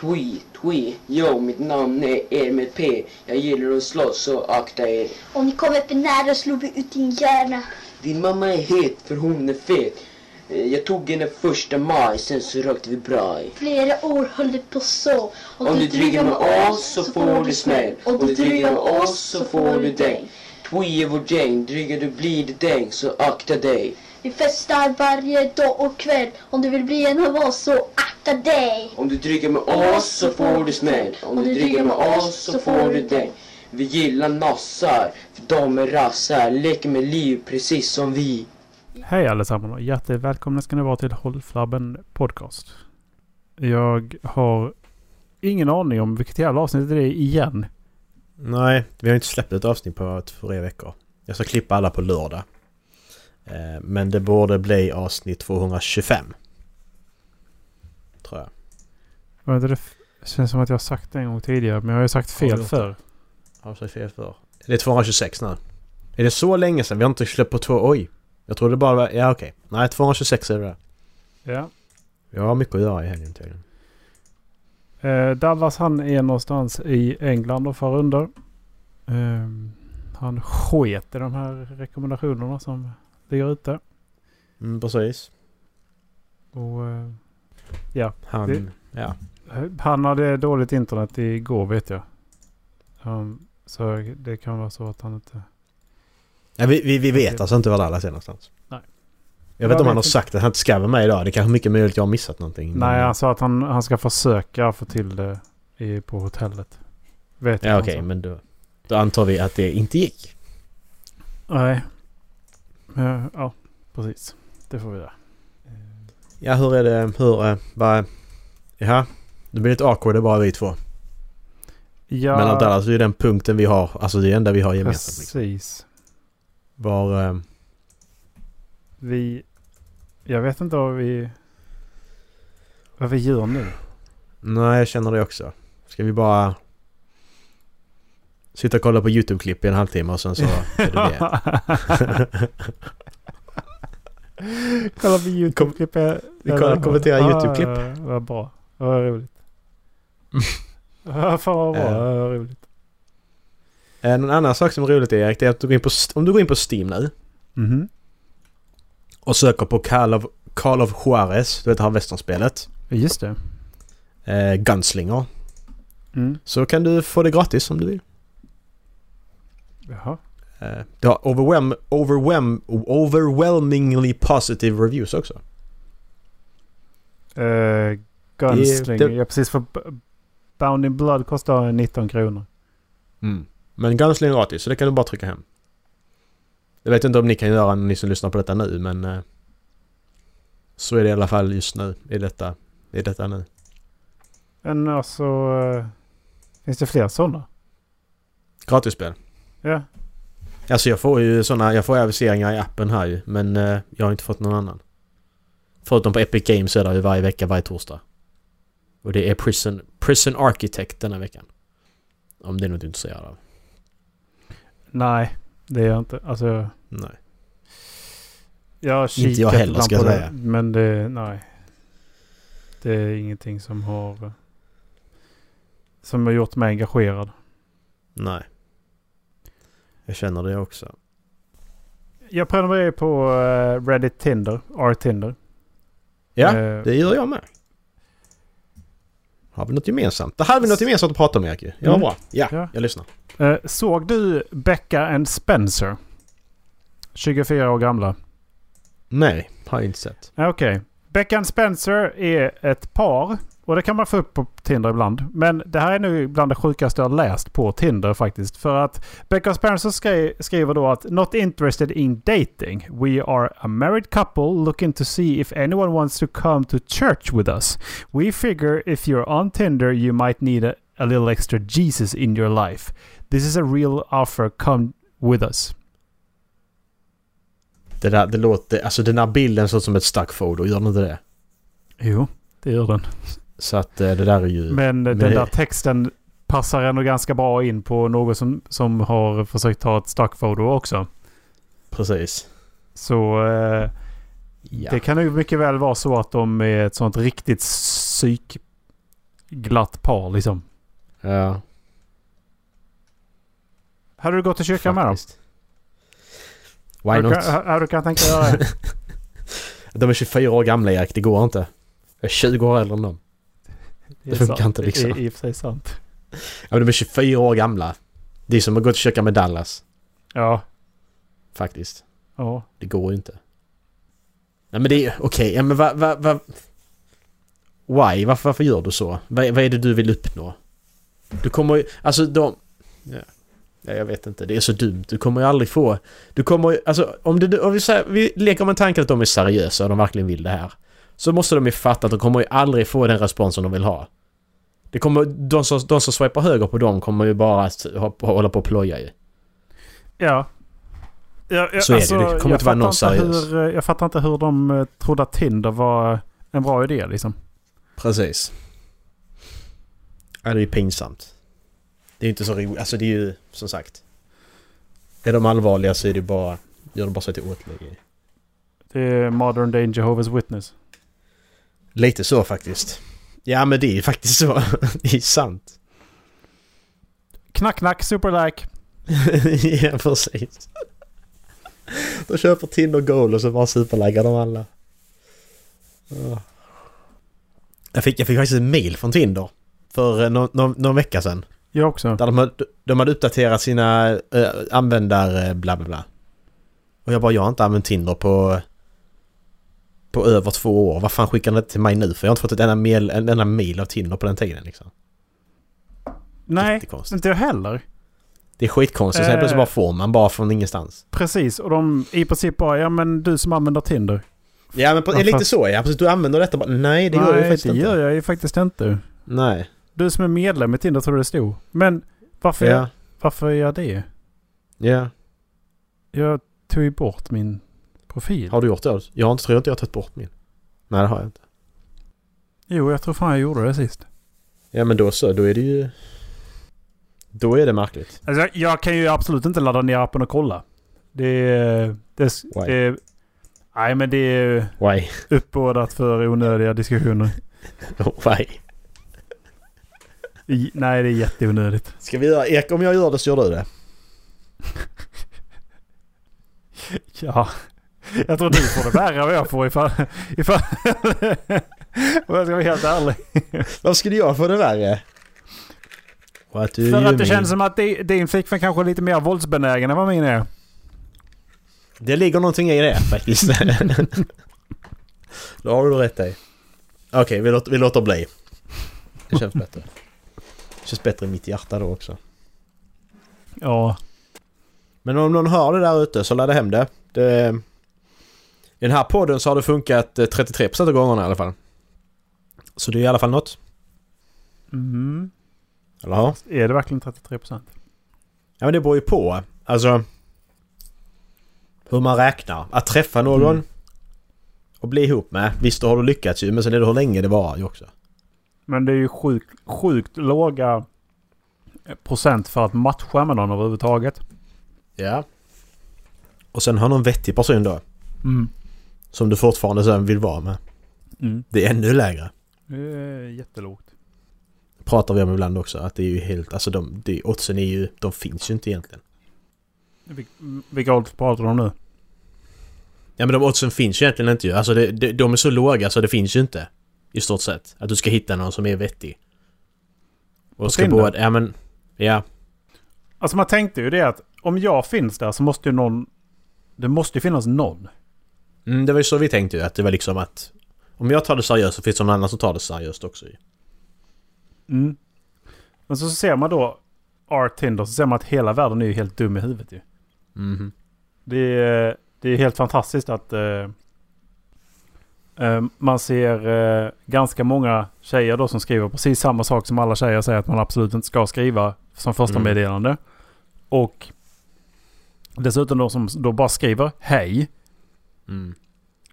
Twi, twi, yo mitt namn är Er med P. Jag gillar att slåss så akta er. Om ni kommer för nära slår vi ut din hjärna. Din mamma är het för hon är fet. Eh, Jag tog henne första maj, sen så rökte vi braj. Flera år höll det på så. Om du drygar med oss så får du smäll. Om du drygar med oss så får du däng. Twi är vårt gäng, drygar du blir det däng, så akta dig. Vi festar varje dag och kväll. Om du vill bli en av oss så akta dig. Om du drygar med oss så får du smäll. Om du drygar med oss så får du däng. Vi gillar nassar, för de är rassar, leker med liv precis som vi. Hej allesammans och hjärtligt välkomna ska ni vara till Håll Flabben Podcast. Jag har ingen aning om vilket jävla avsnitt det är igen. Nej, vi har inte släppt ett avsnitt på tre veckor. Jag ska klippa alla på lördag. Eh, Men det borde bli avsnitt 225. Tror jag. Inte, Det känns som att jag har sagt det en gång tidigare men jag har ju sagt fel du förr. Har jag sagt fel för? Det är 226 nu. Är det så länge sedan? Vi har inte släppt på två... Oj! Jag trodde bara var... Ja okej. Nej, 226 är det där. Ja. Jag har mycket att göra i helgen tydligen. Eh, Dallas han är någonstans i England och far under. Ehm, han sket i de här rekommendationerna som ligger ute. Mm, precis. Och, eh, Han... Det- Ja. han hade dåligt internet igår vet jag. Um, så det kan vara så att han inte... ja vi, vi, vi vet alltså inte var Dallas är någonstans. Nej. Jag vet Jag inte om han har sagt att han inte ska vara med idag. Det är kanske mycket möjligt att jag har missat någonting. Nej, han sa att han, han ska försöka få till det i, på hotellet. Vet jag Ja okej, sa. men då, då antar vi att det inte gick. Nej. Eh, ja, precis. Det får vi göra. Ja, hur är det? Hur... Uh, vad... Jaha. Det blir lite awkward, det är bara vi två. Ja, Men Dallas är ju den punkten vi har, alltså det är enda vi har gemensamt. Liksom. precis. Var... eh, Vi... Jag vet inte vad vi... Vad vi gör nu. nej, jag känner det också. Ska vi bara... Sitta och kolla på YouTube-klipp i en halvtimme och sen så är det det. Kolla på YouTube-klipp. vi kollar- kommenterar YouTube-klipp. Ja, vad bra. Vad roligt. Fan vad bra. Vad roligt. En annan sak som är roligt Erik, det är att du går in på, om du går in på Steam nu Mhm. och söker på Call of, Call of Juarez, du vet det här westernspelet. Just det. Eh, Gunslinger. Mm. Så kan du få det gratis om du vill. Jaha. Eh, det har overwhelm, overwhelm, overwhelmingly positive reviews också. Uh, Gunslinger. det- Ja, precis. För Bound in Blood kostar 19 kronor. Men Gunslinger är gratis så det kan du bara trycka hem. Jag vet inte om ni kan göra ni som lyssnar på detta nu men... Eh, så är det i alla fall just nu. I detta, i detta nu. Men alltså... eh, finns det fler sådana? Gratisspel. Ja. Alltså jag får ju såna, jag får aviseringar i appen här ju. Men eh, jag har inte fått någon annan. Förutom på Epic Games är det ju varje vecka, varje torsdag. Och det är Prison, Prison Architect denna veckan. Om det är något du är intresserad av. Nej, det är jag inte. Alltså... Nej. Jag har Inte jag kikat heller, ska jag säga. det. Men det... Nej. Det är ingenting som har... Som har gjort mig engagerad. Nej. Jag känner det också. Jag prenumererar på uh, Reddit Tinder. R-Tinder. Ja, Eh, det gör jag med. Har vi något gemensamt? Där hade vi något gemensamt att prata om ju. Ja, Mm. bra. Ja, Ja. jag lyssnar. Eh, såg du Becca and Spencer? 24 år gamla. Nej, har jag inte sett. Ja, Okej. Becka and Spencer är ett par. Och det kan man få upp på Tinder ibland. Men det här är nu bland det sjukaste jag har läst på Tinder faktiskt. För att and Spencer skri skriver då att Not interested in dating. We are a married couple looking to see if anyone wants to come to church with us. We figure if you're on Tinder you might need a, a little extra Jesus in your life. This is a real offer. Come with us. Det där, det låter... Alltså den här bilden ser ut som ett stackfoto, gör den inte det? Jo, det gör den. Så att eh, det där är ju... Men den det- där texten passar ändå ganska bra in på något som, som har försökt ta ett stockfoto också. Precis. Så eh, Ja. det kan ju mycket väl vara så att de är ett sånt riktigt psyk glatt par liksom. Ja. Hade du gått till kyrkan med dem? Why Hade du, not? kan- hade du kunnat tänka dig göra det? De är 24 år gamla Erik, det går inte. Jag är 20 år äldre än dem. Det, Det funkar sant. inte, liksom. Det är i och för sig sant. Ja, men de är 24 år gamla. Det är som att gå till kyrkan med Dallas. Ja. Faktiskt. Ja. Det går ju inte. Nej men det är okej, ja men vad... Va, va, why? Varför, varför gör du så? Vad, vad är det du vill uppnå? Du kommer ju... Alltså de... Ja. ja, jag vet inte. Det är så dumt. Du kommer ju aldrig få... Du kommer ju... Alltså om, det, om vi, säger, vi leker med tanken att de är seriösa och de verkligen vill det här. Så måste de ju fatta att de kommer ju aldrig få den responsen de vill ha. Det kommer... De som, de som swipar höger på dem kommer ju bara att hålla på och ploja ju. Ja. Ja, ja, Så är det. Det kommer jag inte vara någon seriös. Hur, jag fattar inte hur de eh, trodde att Tinder var en bra idé liksom. Precis. Ja, det är ju pinsamt. Det är inte så roligt. Alltså det är ju som sagt. Är de allvarliga så är det bara... Gör de bara så till åtlöje. Det är modern day Jehovah's Witness. Lite så faktiskt. Ja men det är faktiskt så. det är sant. Knack knack, superlike. ja precis. De köper Tinder Gold och så bara superlaggar de alla. Ja. Jag fick, jag fick faktiskt ett mail från Tinder. För eh, någon, någon, någon vecka sedan. Jag också. Där de, de hade uppdaterat sina äh, användare bla bla bla. Och jag bara, jag har inte använt Tinder på... På över två år. Vad fan skickar ni det till mig nu? För jag har inte fått ett enda mail, en enda mail av Tinder på den tiden liksom. Nej, inte jag heller. Det är skitkonstigt. Sen Eh. plötsligt bara får man bara från ingenstans. Precis, och de i princip bara, ja men du som använder Tinder. Ja men på, Ja, lite så ja. Precis, du använder detta bara, Nej det gör jag ju faktiskt det inte. gör jag ju faktiskt inte. Nej. Du som är medlem i Tinder tror det stod. Men varför, Ja. varför är jag det? Ja. Jag tog ju bort min profil. Har du gjort det? Jag har inte, tror inte jag har tagit bort min. Nej det har jag inte. Jo, jag tror fan jag gjorde det sist. Ja men då så. Då är det ju... Då är det märkligt. Alltså, jag- jag kan ju absolut inte ladda ner appen och kolla. Det är... Det Why? det nej, men det är Why? uppbådat för onödiga diskussioner. Why? I, nej, det är jätteonödigt. Ska vi göra... Ek, om jag gör det så gör du det. Ja. Jag tror du får det värre än vad jag får ifall... ifall om jag ska vara helt ärlig. Varför skulle jag få det värre? What do För att det mean? känns som att di- din flickvän kanske är lite mer våldsbenägen än vad min är. Det ligger någonting i det faktiskt. Då har du rätt i. Okej, vi, låter, vi låter bli. Det känns bättre. Det känns bättre i mitt hjärta då också. Ja. Men om någon hör det där ute så ladda hem det. det. I den här podden så har det funkat eh, 33% av gångerna i alla fall. Så det är i alla fall något. Mm. Eller ja? Är det verkligen 33 procent? Ja men det beror ju på. Alltså... Hur man räknar. Att träffa någon Mm. och bli ihop med. Visst då har du lyckats ju men sen är det hur länge det varar ju också. Men det är ju sjukt, sjukt låga procent för att matcha med någon överhuvudtaget. Ja. Och sen har någon vettig person då. Mm. Som du fortfarande sen vill vara med. Mm. Det är ännu lägre. Det är jättelågt. Pratar vi om ibland också. Att det är ju helt... Alltså de... Det, oddsen är ju... De finns ju inte egentligen. Vil- Vilka odds pratar du om nu? Ja men de oddsen finns ju egentligen inte ju. Alltså det, det, de är så låga så det finns ju inte. I stort sett. Att du ska hitta någon som är vettig. På Och ska båda... Ja men... Ja. Alltså man tänkte ju det att om jag finns där så måste ju någon... Det måste ju finnas någon. Mm, det var ju så vi tänkte ju. Att det var liksom att... Om jag tar det seriöst så finns det någon annan som tar det seriöst också ju. Mm. Men så ser man då Art Tinder så ser man att hela världen är ju helt dum i huvudet ju. Mhm. Det är, det är helt fantastiskt att eh, man ser eh, ganska många tjejer då som skriver precis samma sak som alla tjejer säger att man absolut inte ska skriva som första Mm. meddelande. Och dessutom de som då bara skriver hej. Mm.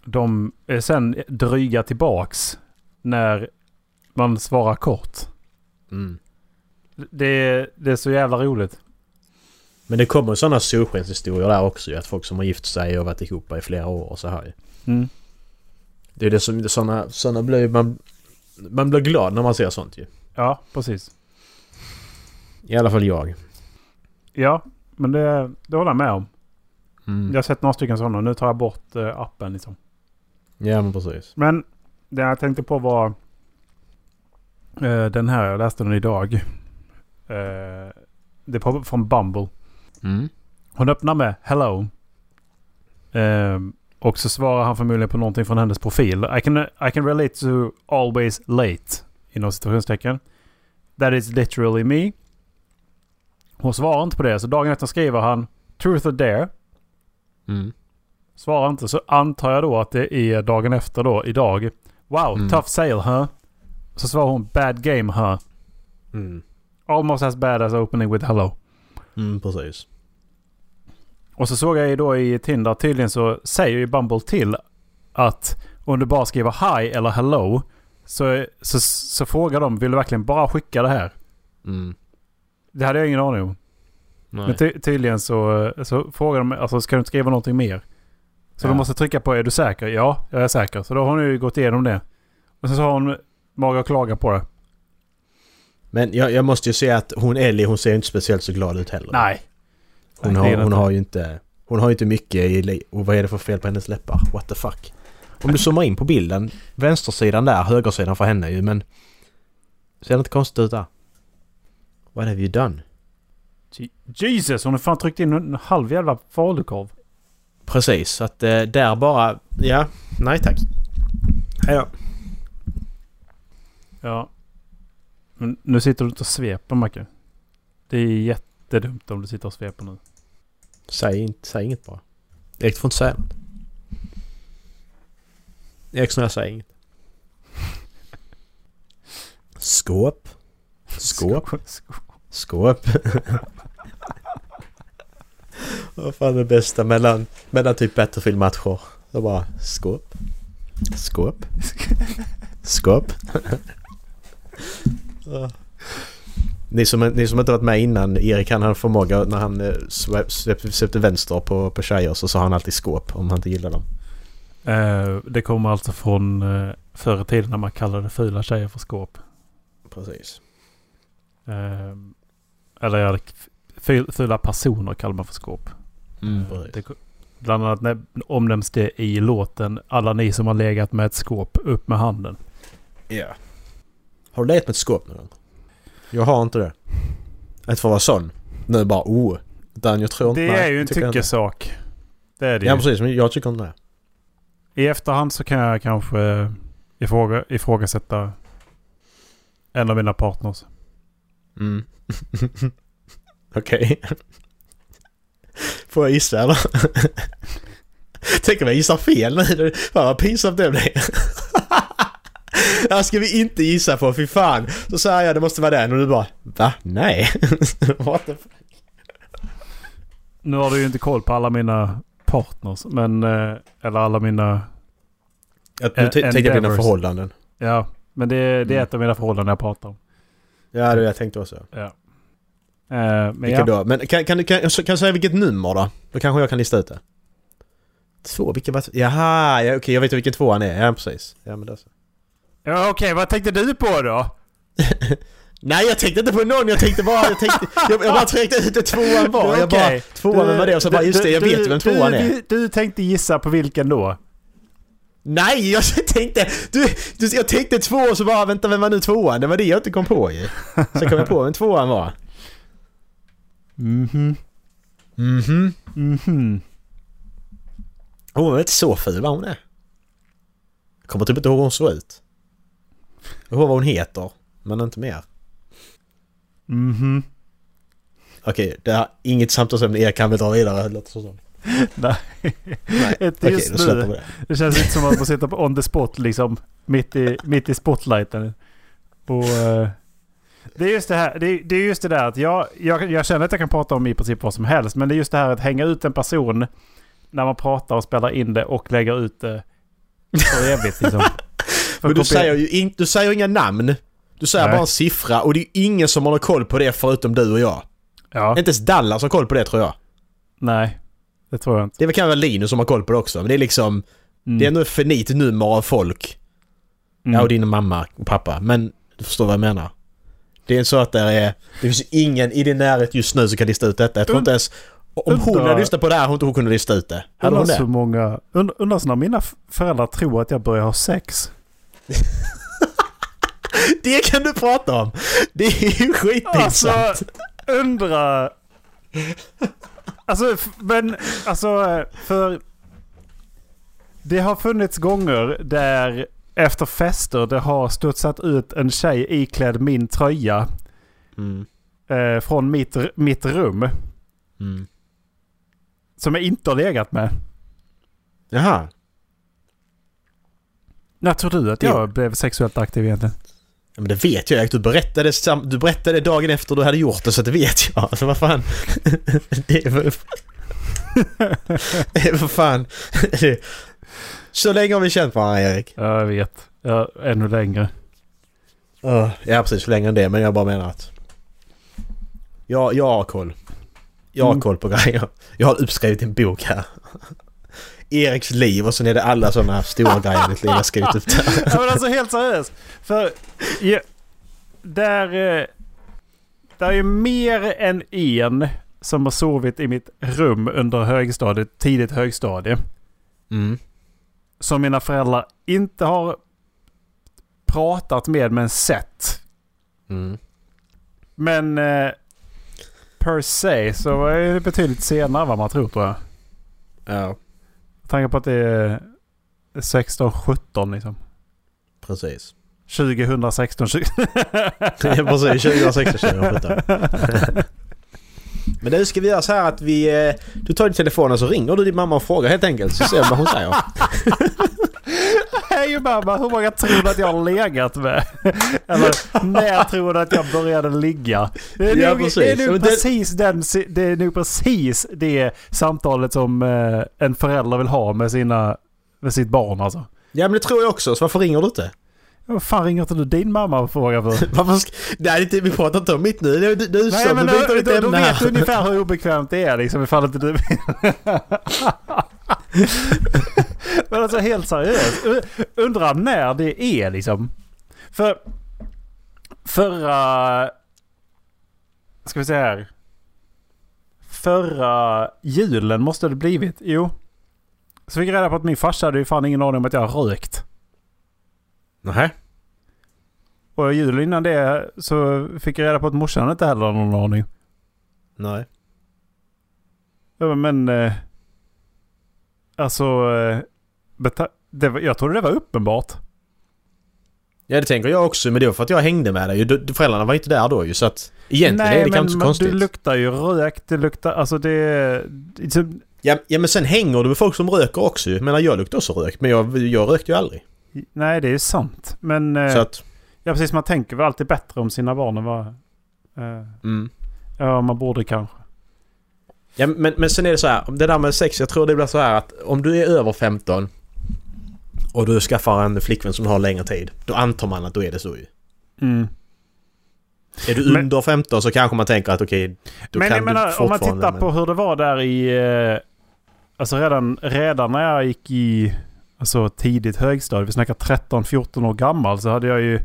De är sen dryga tillbaks när man svarar kort. Mm. Det är, det är så jävla roligt. Men det kommer sådana solskenshistorier där också ju. Att folk som har gift sig och varit ihop i flera år och så här. Mm. Det är det som... Sådana, sådana blir man... Man blir glad när man ser sånt ju. Ja, precis. I alla fall jag. Ja, men det, det håller jag med om. Mm. Jag har sett några stycken sådana. Nu tar jag bort eh, appen liksom. Ja men precis. Men det jag tänkte på var eh, den här. Jag läste den idag. Eh, det är på, från Bumble. Mm. Hon öppnar med Hello. Eh, och så svarar han förmodligen på någonting från hennes profil. I can, I can relate to always late. Inom situationstecken. That is literally me. Hon svarar inte på det. Så dagen efter skriver han Truth or dare. Mm. Svarar inte så antar jag då att det är dagen efter då, idag. Wow, Mm. tough sale huh? Så svarar hon bad game huh? Mm. Almost as bad as opening with hello. Mm, precis. Och så såg jag ju då i Tinder tydligen så säger ju Bumble till att om du bara skriver hi eller hello så, så, så frågar de vill du verkligen bara skicka det här? Mm. Det hade jag ingen aning om. Nej. Men ty tydligen så, så frågar de alltså ska du inte skriva någonting mer? Så Ja. de måste trycka på är du säker? Ja, jag är säker. Så då har hon ju gått igenom det. Och sen så har hon mage att klaga på det. Men jag, jag måste ju säga att hon Ellie hon ser ju inte speciellt så glad ut heller. Nej. Hon, har, hon har ju inte... Hon har ju inte mycket i... Och vad är det för fel på hennes läppar? What the fuck? Om du zoomar in på bilden. Vänstersidan där, högersidan för henne ju men... Ser det inte konstigt ut där? What have you done? Je- Jesus, hon har fan tryckt in en halv jävla falukorv. Precis, så att eh, där bara... Ja, nej tack. Ja. Ja. Men nu sitter du inte och sveper Macke. Det är jättedumt om du sitter och sveper nu. Säg, inte, säg inget bara. Erik får inte säga något. Eriksson, jag säger inget. Skåp. Skåp. Skåp. Vad fan är det bästa mellan, mellan typ Battlefield-matcher? Det bara skåp. Skåp. Skåp. Ni som, ni som inte varit med innan, Erik han hade förmåga när han eh, svepte vänster på, på tjejer så sa han alltid skåp om han inte gillade dem. Eh, det kommer alltså från uh, förr i tiden när man kallade fula tjejer för skåp. Precis. Eh, eller fula personer kallar man för skåp. Mm, det, bland annat när, omnämns det i låten Alla ni som har legat med ett skåp, upp med handen. Ja. Har du legat med ett skåp någon gång? Jag har inte det. Inte för att vara sån. Nu bara oh. Utan jag tror inte... Det nej, är ju en tyckesak. Det är det Ja ju. precis, men jag tycker inte det. I efterhand så kan jag kanske ifråga, ifrågasätta en av mina partners. Mm. Okej. Får jag gissa eller? Tänk om jag gissar fel nu. Fan vad pinsamt det blir. Det här ska vi inte gissa på, fy fan. Så säger jag det måste vara den och du bara Va? Nej. What the fuck? Nu har du ju inte koll på alla mina partners. Men, eh, eller alla mina... Jag, nu tänkte jag dina förhållanden. Ja, men det, det är Mm. ett av mina förhållanden jag pratar om. Ja, det jag tänkte också. Ja. Eh, men Vilka ja, då? Men kan, kan du kan, kan jag säga vilket nummer då? Då kanske jag kan lista ut det. Två, vilka var... Jaha, ja, okej jag vet vilken tvåan är. Ja, precis. Ja, men är så. ja okej, vad tänkte du på då? Nej, jag tänkte inte på någon. Jag tänkte bara... Jag, tänkte, jag, jag bara tänkte ut det tvåan var. Jag bara... Tvåan, vem var det? Och så bara, just det, jag vet vem tvåan du, är. Du, du tänkte gissa på vilken då? Nej, jag tänkte... Du, du, jag tänkte två och så bara, vänta, vem var nu tvåan? Det var det jag inte kom på ju. Sen kom jag på vem tvåan var. Mhm. Mhm. Mhm. Hon är inte så ful vad hon. Jag kommer typ inte ihåg hur hon såg ut. Jag ihåg vad hon heter, men inte mer. Mhm. Okej, det är inget samtalsämne Erik kan vi dra vidare. det låter så. Nej. Nej, okej, just vi nu. det. Det känns lite som att man sitter på on the spot liksom. Mitt i, mitt i spotlighten. Och... eh, det är just det här. Det är, det är just det där att jag, jag, jag känner att jag kan prata om i princip vad som helst. Men det är just det här att hänga ut en person när man pratar och spelar in det och lägger ut det för evigt liksom. För Men du säger ju in, du säger inga namn. Du säger Nej. bara en siffra och det är ingen som har koll på det förutom du och jag. Ja, Inte ens Dallas har koll på det tror jag. nej. Det tror jag inte. Det är väl kanske Linus som har koll på det också, men det är liksom... Mm. Det är ändå ett finit nummer av folk. Mm. Ja, och din mamma och pappa. Men du förstår vad jag menar. Det är så att det är... Det finns ingen i din närhet just nu som kan lista ut detta. Jag tror inte ens... Om hon Undrar- hade lyssnat på det här hade inte hon kunnat lista ut det. Hade hon Undrar så det? många... und- Undrar så när mina föräldrar tror att jag börjar ha sex. Det kan du prata om! Det är ju skitpinsamt. Alltså, undra... Alltså, men alltså för... Det har funnits gånger där efter fester det har studsat ut en tjej iklädd min tröja Mm. eh, från mitt, mitt rum. Mm. Som jag inte har legat med. Jaha. När tror du att Det- jag blev sexuellt aktiv egentligen? Ja, men det vet jag. Du berättade, sam- du berättade dagen efter du hade gjort det så det vet jag. Alltså vad fan. Det är för... Det är för fan. Så länge har vi känt varandra Erik. Ja, jag vet. Ja, ännu längre. Ja, precis. Längre än det. Men jag bara menar att... Jag, jag har koll. Jag har Mm. koll på grejer. Jag har uppskrivit en bok här. Eriks liv och sen är det alla sådana stora grejer i ditt liv jag skrivit upp där. Ja, men alltså helt seriöst. För ja, där, eh, där är ju mer än en som har sovit i mitt rum under högstadiet, tidigt högstadie. Mm. Som mina föräldrar inte har pratat med men sett. Mm. Men eh, per se så är det betydligt senare än vad man tror tror jag. Ja, tanke på att det är 16, 17 liksom. precis. 2016, 20... Precis, 2016, 2017. Men nu ska vi göra så här att vi... eh, Du tar din telefon och så ringer du din mamma och frågar helt enkelt så ser vi vad hon säger. Hej mamma, hur många tror du att jag har legat med? Eller när tror du att jag började ligga? Det är Ja, nog, precis. det är nog precis, den, det är nog precis det samtalet som eh, en förälder vill ha med, sina, med sitt barn alltså. Ja men det tror jag också, så varför ringer du inte? Vad fan ringer inte du din mamma och frågar för? Varför sk- Nej, är inte, vi pratar inte om mitt nu. Du, du, du, Nej men du ämne vet du här. ungefär hur obekvämt det är liksom ifall inte du Men alltså helt seriöst. Undrar när det är liksom. För förra... Ska vi se här. Förra julen måste det blivit. Jo. Så fick jag reda på att min farsa hade ju fan ingen aning om att jag har rökt. Nähä? Och julen innan det så fick jag reda på att morsan inte heller hade någon aning. Nej. Men... Alltså... Eh, det, var- jag trodde det var uppenbart. Ja det tänker jag också, men det var för att jag hängde med dig. Föräldrarna var inte där då ju så att... Egentligen är det kanske inte så men konstigt. du luktar ju rök. Det luktar... Alltså det... det Ja, ja men sen hänger du med folk som röker också ju. Jag menar jag luktar också rök, men jag, jag rökte ju aldrig. nej, det är ju sant. Men... Eh, Så att... ja, precis. Man tänker väl alltid bättre om sina barn än vad... Eh, Mm. ja, man borde kanske. Ja, men, men sen är det så här, det där med sex, jag tror det blir så här att om du är över 15 och du skaffar en flickvän som har längre tid, då antar man att då är det så ju. Mm. Är du Men- under 15 så kanske man tänker att okej, då Men kan jag menar, du om man fortfarande... tittar men- på hur det var där i... Eh, alltså redan, redan när jag gick i alltså tidigt högstadie, vi snackar 13-14 år gammal, så hade jag ju...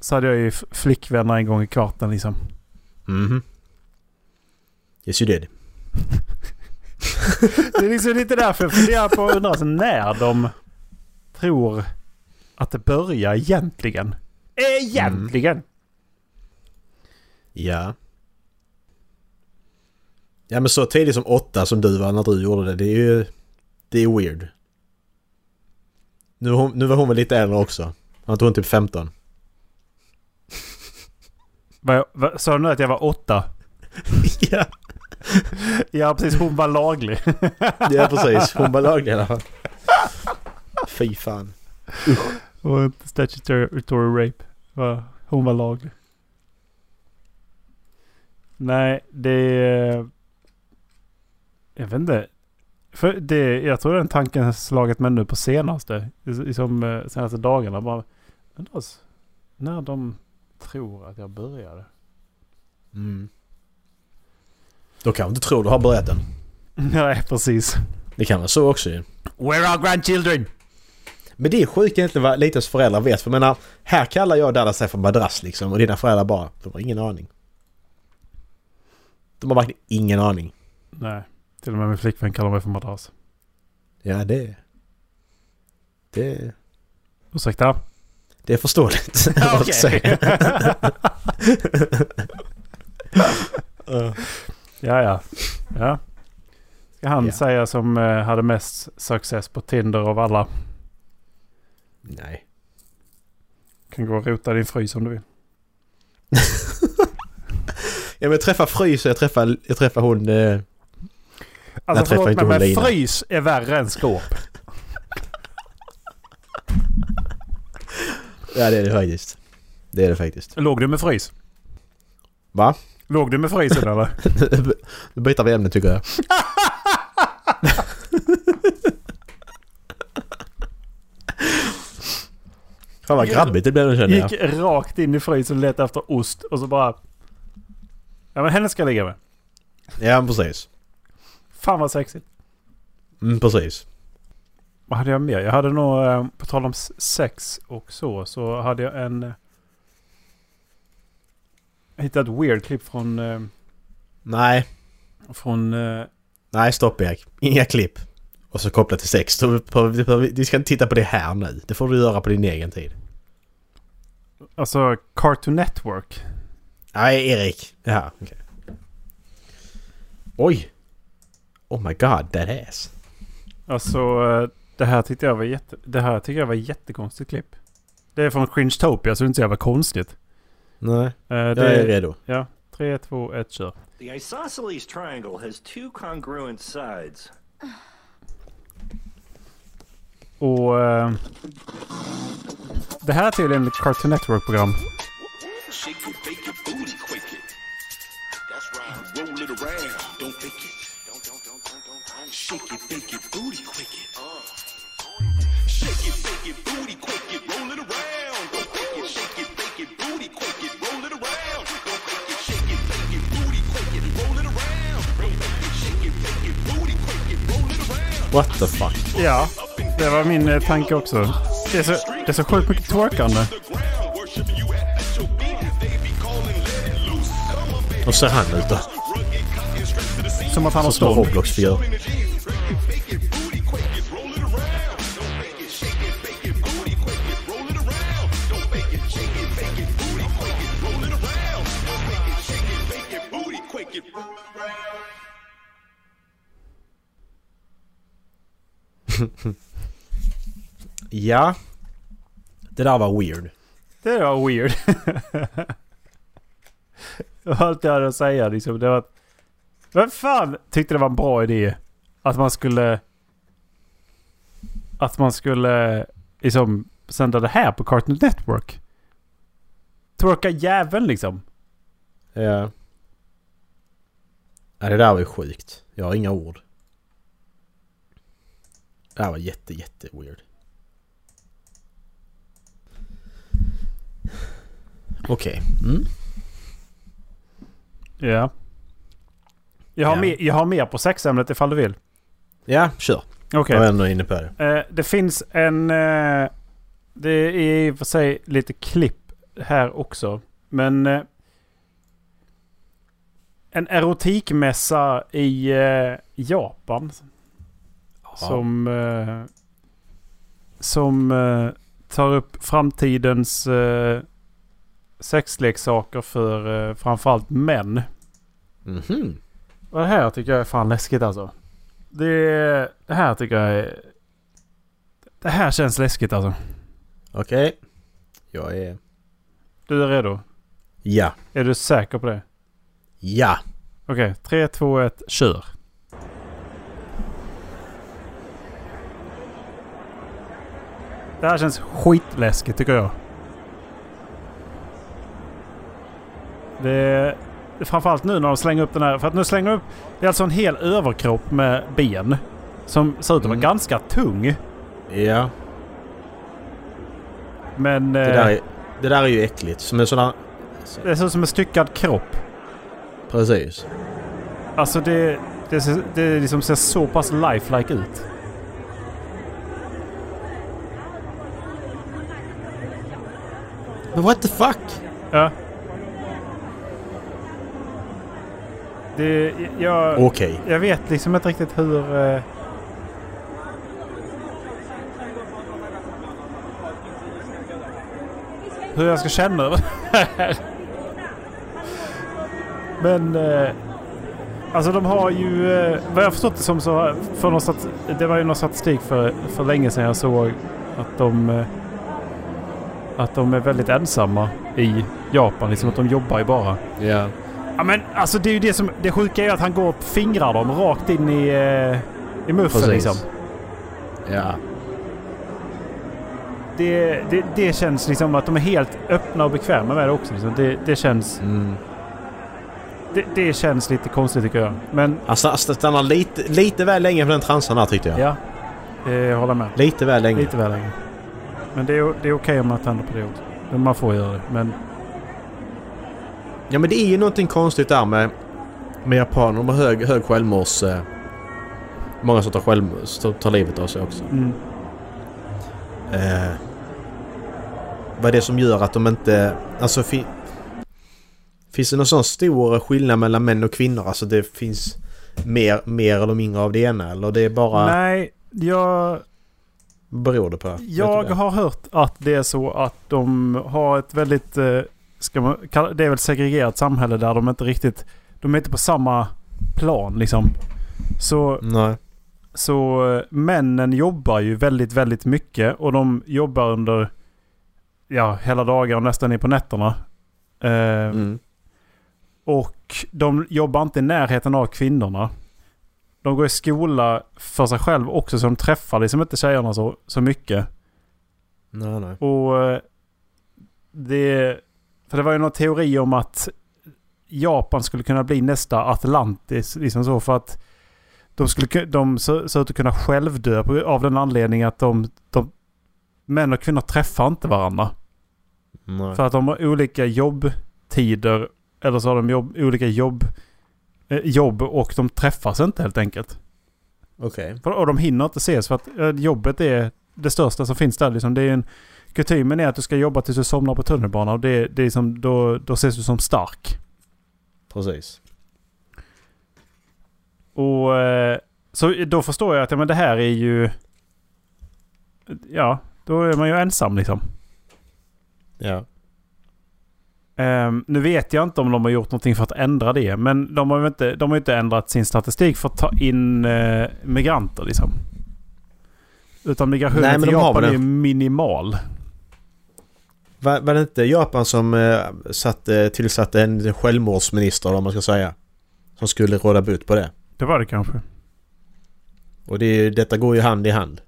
Så hade jag ju flickvänner en gång i kvarten liksom. Mhm. Yes you did. Det är liksom lite därför jag funderar på undrar alltså när de tror att det börjar egentligen. Egentligen! Ja. Ja men så tidigt som åtta som du var när du gjorde det, det är ju... Det är weird. Nu, var hon- nu var hon väl lite äldre också. Han tog hon typ 15. Vad, vad, sa du nu att jag var åtta? ja. Ja precis, hon var laglig. ja precis, hon var laglig i alla fall. Fy fan. Och inte statutory rape. Hon var laglig. Nej, det... Jag vet inte. För det, jag tror den tanken har slagit mig nu på senaste. i- Som eh, senaste dagarna. Bara, när de tror att jag började. Mm. Då kanske inte tror du har börjat den. Nej, precis. Det kan vara så också ju. Where are grandchildren? Men det är sjukt egentligen vad Litas föräldrar vet. För jag menar, här kallar jag Dallas för madrass liksom. Och dina föräldrar bara, de har ingen aning. De har verkligen ingen aning. Nej. Till och med min flickvän kallar mig för madrass. Ja, det... Det... Ursäkta? Det är förståeligt. du säger. Ja. Ja, ja. Ska han Ja. säga som eh, hade mest success på Tinder av alla? Nej. Kan gå och rota din frys om du vill. Ja, men jag träffar Frys och jag träffar, jag träffar hon... Eh, Alltså träffar förlåt inte mig, men Lina. frys är värre än skåp. ja, det är det faktiskt. Det är det faktiskt. Låg du med frys? Va? Låg du med frysen eller? Nu byter vi ämne tycker jag. Fan vad grabbigt det blev nu känner jag. Gick rakt in i frysen och letade efter ost och så bara... Ja men henne ska jag ligga med. Ja precis. Fan vad sexigt. Mm, precis. Vad hade jag mer? Jag hade nog, eh, på tal om sex och så, så hade jag en... hittade ett weird klipp från... eh, Nej. Från... eh, Nej stopp Erik. Inga klipp. Och så kopplat till sex. Vi- ska inte titta på det här nu. Det får du göra på din egen tid. Alltså Cartoon Network. Nej Erik. Ja okej. Oj. Oh my god that ass. Alltså eh, det här tyckte jag var jätte... Det här tycker jag var jättekonstigt klipp. Det är från Cringetopia så det är inte så jävla konstigt. Nej. Eh, Jag är redo. Ja. 3, 2, 1, kör. The isosceles triangle has two congruent sides. Och... eh, det här är tydligen ett Cartoon Network-program. What the fuck? Ja, det var min eh, tanke också. Det är så, det är så sjukt mycket twerkande. Och ser han ut då? Som att han har Stor stånd. Roblox-figur. Ja. Det där var weird. Det var weird. Allt jag hade att säga liksom, det var att... Vem fan tyckte det var en bra idé? Att man skulle... Att man skulle liksom sända det här på Cartoon Network. Twerka jäveln liksom. Ja. ja. Det där var ju sjukt. Jag har inga ord. Det här var jätte, jätte weird. Okej. Mm. Ja. Jag har, Ja. Mer, jag har mer på sexämnet ifall du vill. Ja, kör. Okej. Jag var ändå inne på det. Eh, det finns en... Eh, det är i och för sig lite klipp här också. Men... Eh, en erotikmässa i eh, Japan. Som... Eh, som eh, tar upp framtidens eh, sexleksaker för eh, framförallt män. Mhm. Och det här tycker jag är fan läskigt alltså. Det, det här tycker jag är... Det här känns läskigt alltså. Okej. Jag är... Du är redo? Ja. Är du säker på det? Ja. Okej, 3, 2, 1, kör. Det här känns skitläskigt tycker jag. Det är framförallt nu när de slänger upp den här. För att nu slänger de upp... Det är alltså en hel överkropp med ben. Som ser ut att vara Mm. ganska tung. Ja. Men... Det eh, där är, det där är ju äckligt. Som en sån här... Det ser ut som en styckad kropp. Precis. Alltså det... Det, det liksom ser så pass lifelike ut. Men what the fuck? Ja. Det, jag, Okej. jag vet liksom inte riktigt hur... Eh, hur jag ska känna över. Men... Eh, alltså de har ju... Eh, vad jag förstått det som så... För någon stat, det var ju någon statistik för, för länge sedan jag såg att de... Eh, att de är väldigt ensamma i Japan. Liksom att de jobbar ju bara. Ja. Ja men alltså det är ju det som... Det sjuka är att han går och fingrar dem rakt in i, eh, i muffen Precis. liksom. Ja. Det, det, det känns liksom att de är helt öppna och bekväma med det också. Liksom. Det, det känns... Mm. Det, det känns lite konstigt tycker jag. Men Han sta- stannar lite, lite väl länge för den transan här tyckte jag. ja. Eh, jag håller med. Lite väl länge. Lite väl länge. Men det är, det är okej om man tänder på det också. Man får göra det. Men Ja men det är ju någonting konstigt där med, med japaner. De har hög, hög självmords... Eh, många som tar, själv, som tar livet av sig också. mm, Eh, vad är det som gör att de inte... Alltså fi, Finns det någon sån stor skillnad mellan män och kvinnor? Alltså det finns mer, mer eller mindre av det ena? Eller det är bara... nej, jag... Beror det på? Jag det? har hört att det är så att de har ett väldigt, eh, ska man, det är väl segregerat samhälle där de inte riktigt, de är inte på samma plan liksom. Så, Nej. så eh, männen jobbar ju väldigt, väldigt mycket och de jobbar under, ja, hela dagar och nästan in på nätterna. Eh, Mm. Och de jobbar inte i närheten av kvinnorna. De går i skola för sig själv också så de träffar liksom inte tjejerna så, så mycket. Nej, nej. Och eh, det... För det var ju någon teori om att Japan skulle kunna bli nästa Atlantis. Liksom så för att de skulle ku- de så- ser ut att kunna självdö på, av den anledningen att de, de... Män och kvinnor träffar inte varandra. nej. För att de har olika jobbtider. Eller så har de jobb, olika jobb, jobb och de träffas inte helt enkelt. Okej. För, och de hinner inte ses för att eh, jobbet är det största som finns där. Liksom. Det är en, kutymen är att du ska jobba tills du somnar på tunnelbanan. Och det, det är som, då, då ses du som stark. Precis. Och eh, så då förstår jag att ja, men det här är ju... Ja, då är man ju ensam liksom. Ja. Ehm, nu vet jag inte om de har gjort någonting för att ändra det. Men de har ju inte, de har inte ändrat sin statistik för att ta in eh, migranter liksom. Utan migrationen Nej, till Japan är ju minimal. Var, var det inte Japan som eh, satte, tillsatte en självmordsminister vad man ska säga? Som skulle råda bot på det. Det var det kanske. Och det, detta går ju hand i hand.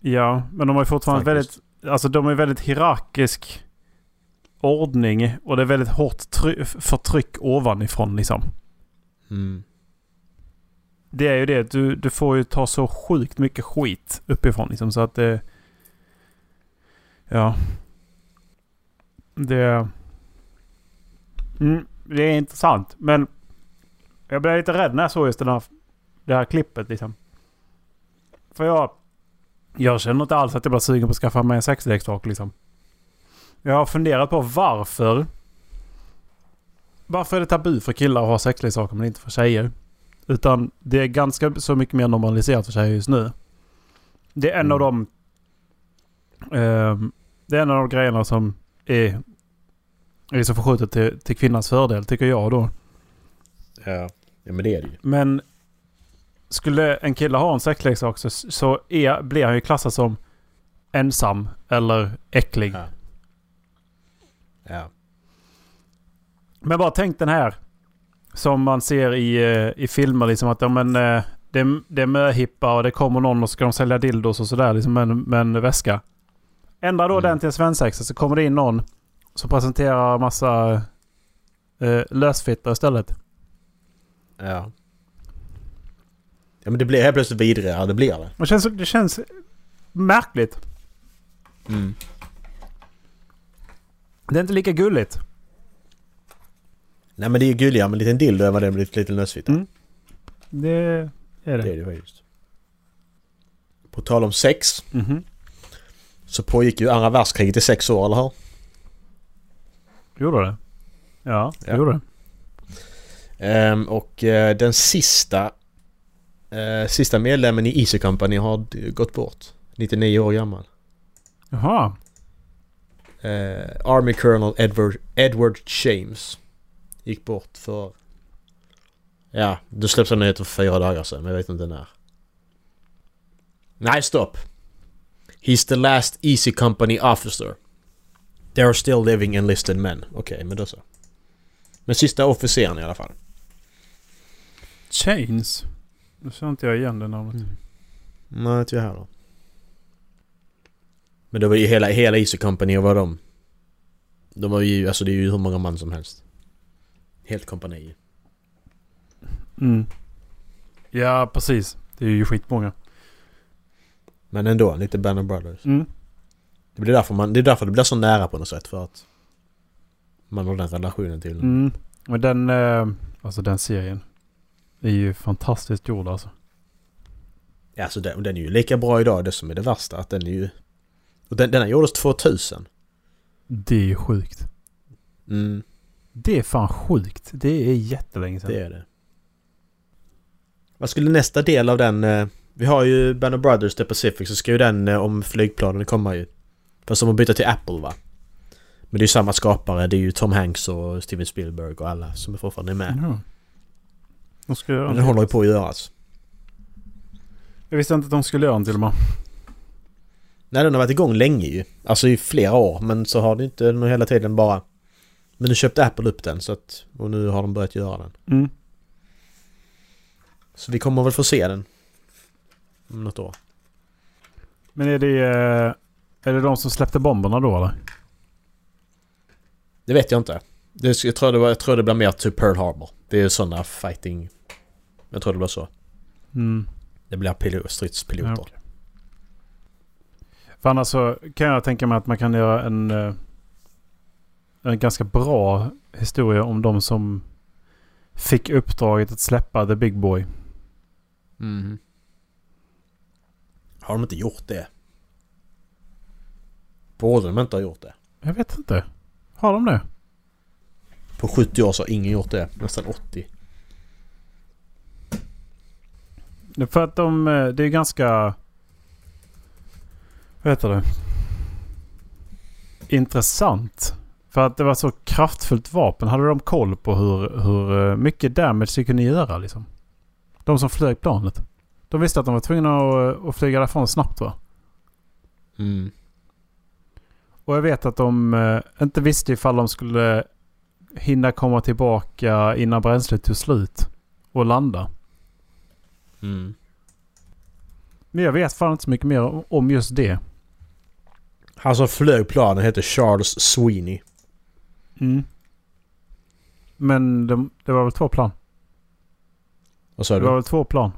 Ja, men de har ju fortfarande Faktiskt. väldigt... Alltså de är väldigt hierarkisk ordning. Och det är väldigt hårt try- förtryck ovanifrån liksom. Mm. Det är ju det. Du, du får ju ta så sjukt mycket skit uppifrån liksom. Så att det... Ja. Det... Mm, det är intressant. Men jag blev lite rädd när jag såg just den här, det här klippet liksom. För jag... Jag känner inte alls att jag blir sugen på att skaffa mig en sexleksak liksom. Jag har funderat på varför... Varför är det tabu för killar att ha sexleksaker men inte för tjejer? Utan det är ganska så mycket mer normaliserat för tjejer just nu. Det är en av de... ehm, det är en av de grejerna som är, är så förskjutet till, till kvinnans fördel tycker jag då. Ja. ja, men det är det ju. Men skulle en kille ha en sexleksak så, så är, blir han ju klassad som ensam eller äcklig. Ja. Ja. Men bara tänk den här. Som man ser i, eh, i filmer liksom att ja, men, eh, det, det är möhippa och det kommer någon och ska de sälja dildos och sådär liksom med med en väska. Ändra då Mm. den till en svensexa så kommer det in någon som presenterar massa eh, lösfittor istället. Ja. Ja men det blir helt plötsligt vidrigare, det blir det. Det känns, det känns märkligt. Mm. Det är inte lika gulligt. Nej men det är ju gulligare med en liten dildo än vad det är med lite, lite lösfitta. Mm. Det är Det är det. det ju faktiskt. På tal om sex Mhm. så pågick ju andra världskriget i sex år, eller hur? Gjorde det? Ja, det Ja. gjorde det. Ehm, och eh, den sista eh, sista medlemmen i Easy Company har gått bort. 99 år gammal. Jaha. Eh, Army Colonel Edward, Edward James gick bort för... Ja, det släpps en nyhet för fyra dagar sedan, men jag vet inte när. Nej, stopp! He's the last Easy Company officer. There are still living enlisted men. Okej, men då så. Men sista officeren i alla fall. Chains. Nu känner inte jag igen det namnet. Mm. Nej, inte jag heller. Men det var ju hela, hela Easy Company vad de... De var ju, alltså det är ju hur många man som helst. Helt kompani. Mm. Ja, precis. Det är ju skitmånga. Men ändå, lite Band of Brothers. Mm. Det, blir därför man, det är därför det blir så nära på något sätt för att... Man har den relationen till. Mm. Men den, eh, alltså den serien. Är ju fantastiskt gjord alltså. Ja, alltså den, den är ju lika bra idag, det som är det värsta. Att den är ju... Och den, den här gjordes 2000. Det är ju sjukt. Mm, Det är fan sjukt. Det är jättelänge sedan. det är det. Vad skulle nästa del av den... Eh, vi har ju Band of Brothers, The Pacific, så ska ju den eh, om flygplanen komma ju. Fast de har bytt till Apple va? Men det är ju samma skapare, det är ju Tom Hanks och Steven Spielberg och alla som är fortfarande är med. Ja. De ska göra Men en den håller ju på att göras. Jag visste inte att de skulle göra en till och med. Nej, den har varit igång länge ju. Alltså i flera år, men så har det inte den hela tiden bara... Men nu köpte Apple upp den så att... Och nu har de börjat göra den. Mm. Så vi kommer väl få se den. Om något år. Men är det, eh, är det de som släppte bomberna då eller? Det vet jag inte. Det, jag, tror det var, jag tror det blir mer typ Pearl Harbor. Det är sådana fighting... Jag tror det blir så. Mm. Det blir pilot, stridspiloter. Ja, okej. För annars så kan jag tänka mig att man kan göra en, eh, en ganska bra historia om de som fick uppdraget att släppa The Big Boy. Mhm. Har de inte gjort det? Borde de inte ha gjort det? Jag vet inte. Har de det? På 70 år så har ingen gjort det. Nästan 80. Det är För att de, eh, det är ganska... Vad heter det? Intressant. För att det var så kraftfullt vapen. Hade de koll på hur, hur eh, mycket damage de kunde göra liksom? De som flög planet. De visste att de var tvungna att, att flyga därifrån snabbt va? Mm. Och jag vet att de eh, inte visste ifall de skulle hinna komma tillbaka innan bränslet tog slut. Och landa. Mm. Men jag vet fan inte så mycket mer om just det. Han som flög planen hette Charles Sweeney. Mm. Men de, det var väl två plan? Vad sa Det var du? väl två plan?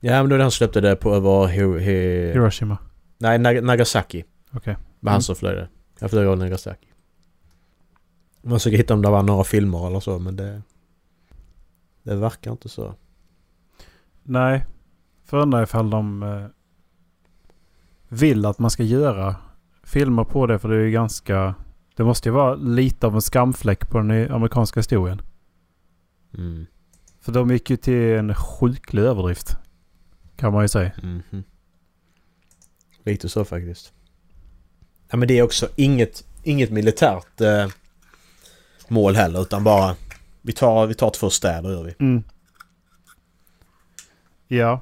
Ja men då han släppte det på över... He, he, Hiroshima. nej, Nag- Nagasaki. Okej. han Mm. som flög det. Jag flög över Nagasaki. Man försöker hitta om det var några filmer eller så men det... Det verkar inte så. Nej. För undrar ifall de eh, vill att man ska göra filmer på det. För det är ju ganska... Det måste ju vara lite av en skamfläck på den amerikanska historien. Mm. För de gick ju till en sjuklig överdrift. Kan man ju säga. Mhm. Lite så faktiskt. Ja men det är också inget, inget militärt eh, mål heller utan bara... Vi tar, vi tar två städer gör vi. Mm. Ja.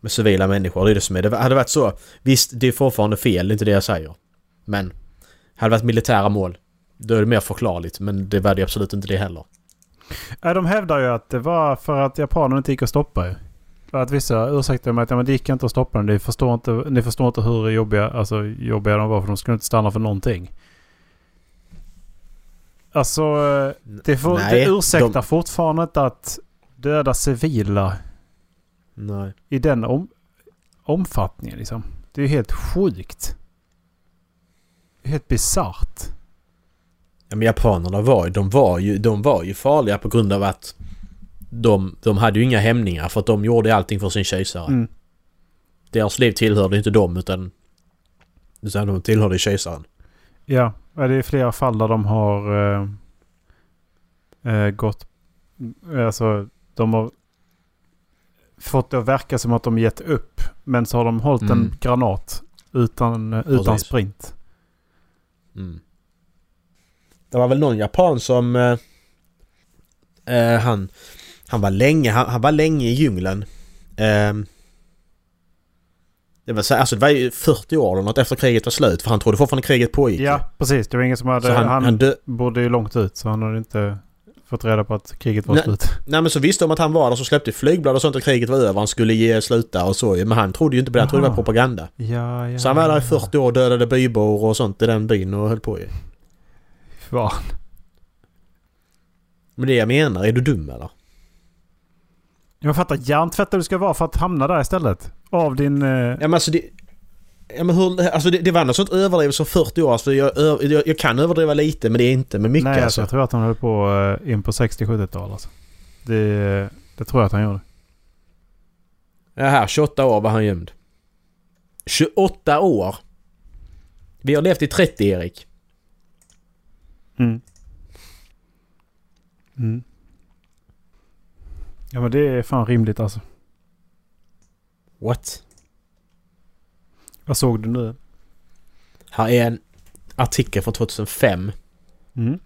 Med civila människor, det är det som är. Det hade varit så. Visst, det är fortfarande fel, det är inte det jag säger. Men... Hade det varit militära mål, då är det mer förklarligt. Men det var det absolut inte det heller. Nej, de hävdar ju att det var för att japanerna inte gick att stoppa ju. För att vissa ursäktar med att ja, men det gick inte att stoppa den. Ni förstår inte, ni förstår inte hur jobbiga, alltså, jobbiga de var för de skulle inte stanna för någonting. Alltså, det, får, Nej, det ursäktar de- fortfarande inte att döda civila Nej. i den om, omfattningen liksom. Det är helt sjukt. Helt bisarrt. Ja, men japanerna var de var ju, de var ju farliga på grund av att de, de hade ju inga hämningar för att de gjorde allting för sin kejsare. Mm. Deras liv tillhörde inte dem utan... Utan de tillhörde kejsaren. Ja, Ja, Det är flera fall där de har eh, eh, gått... Alltså, de har fått det att verka som att de gett upp. Men så har de hållit Mm. en granat utan, eh, utan Precis. sprint. Mm. Det var väl någon japan som... Eh, eh, han, han var länge, han, han var länge i djungeln. Eh, det var så, alltså det var ju 40 år eller något efter kriget var slut för han trodde fortfarande kriget pågick. Ja, precis. Det var ingen som hade... Så han, han han dö- bodde ju långt ut så han hade inte fått reda på att kriget var Nej. slut. Nej men så visste de att han var där så släppte flygblad och sånt att kriget var över. Han skulle ge sluta och så. Men han trodde ju inte på det. Han trodde det var Aha. propaganda. Ja, ja. Så han var där i ja. 40 år och dödade bybor och sånt i den byn och höll på ju. Fan. Men det jag menar, är du dum eller? Jag fattar hjärntvättad du ska vara för att hamna där istället. Av din... Eh, Ja men alltså det... Ja men hur... Alltså det, det var något sånt överdrivet som 40 år. Alltså jag, jag, jag kan överdriva lite men det är inte med mycket nej, alltså, jag tror att han höll på eh, in på 60-70-tal alltså. Det, det tror jag att han gjorde. Ja, här 28 år var han gömd. 28 år! Vi har levt i 30 Erik. Mm. Mm. Ja men det är fan rimligt alltså. What? Vad såg du nu? Här är en artikel från 2005. Mm.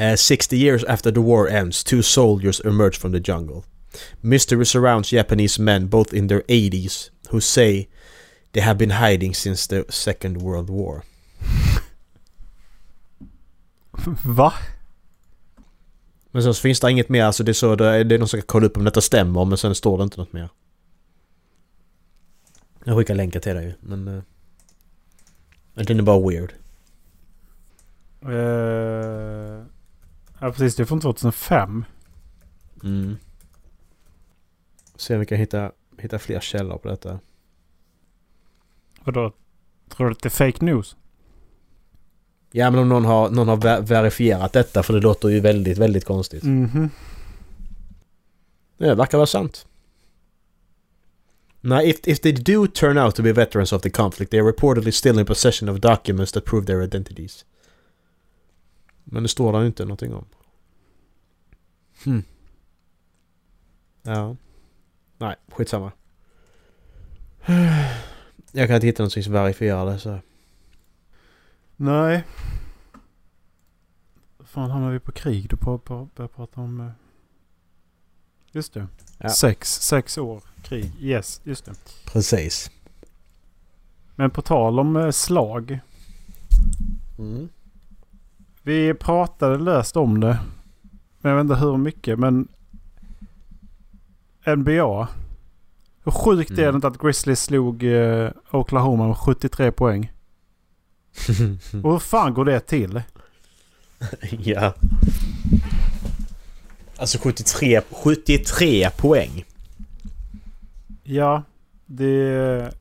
Uh, 60 years after the war ends, two soldiers emerge from the jungle. Mystery surrounds Japanese men both in their 80s who say they have been hiding since the Second World War. Va? Men sen så finns det inget mer, alltså det är så det, det är någon som ska kolla upp om detta stämmer men sen står det inte något mer. Jag skickar länkar till dig men... Uh, den är bara weird. Eh, ja precis, det är från 2005. Mm. Se om vi kan hitta, hitta fler källor på detta. Vadå? Tror du att det är fake news? Ja men om någon har, någon har ver- verifierat detta för det låter ju väldigt, väldigt konstigt. Mhm. Det verkar vara sant. Now, if, if they do turn out to be veterans of the conflict, they are reportedly still in possession of documents that prove their identities. Men det står där inte någonting om. Hmm. Ja. Nej, skitsamma. Jag kan inte hitta någonting som verifierar det så. Nej. Fan hamnar vi på krig? Du börjar prata om... Just det. Ja. Sex, sex år krig. Yes, just det. Precis. Men på tal om eh, slag. Mm. Vi pratade löst om det. Men jag vet inte hur mycket. Men NBA. Hur sjukt är det Mm. inte att Grizzlies slog eh, Oklahoma med 73 poäng? Och hur fan går det till? ja. Alltså 73, 73 poäng. Ja, det...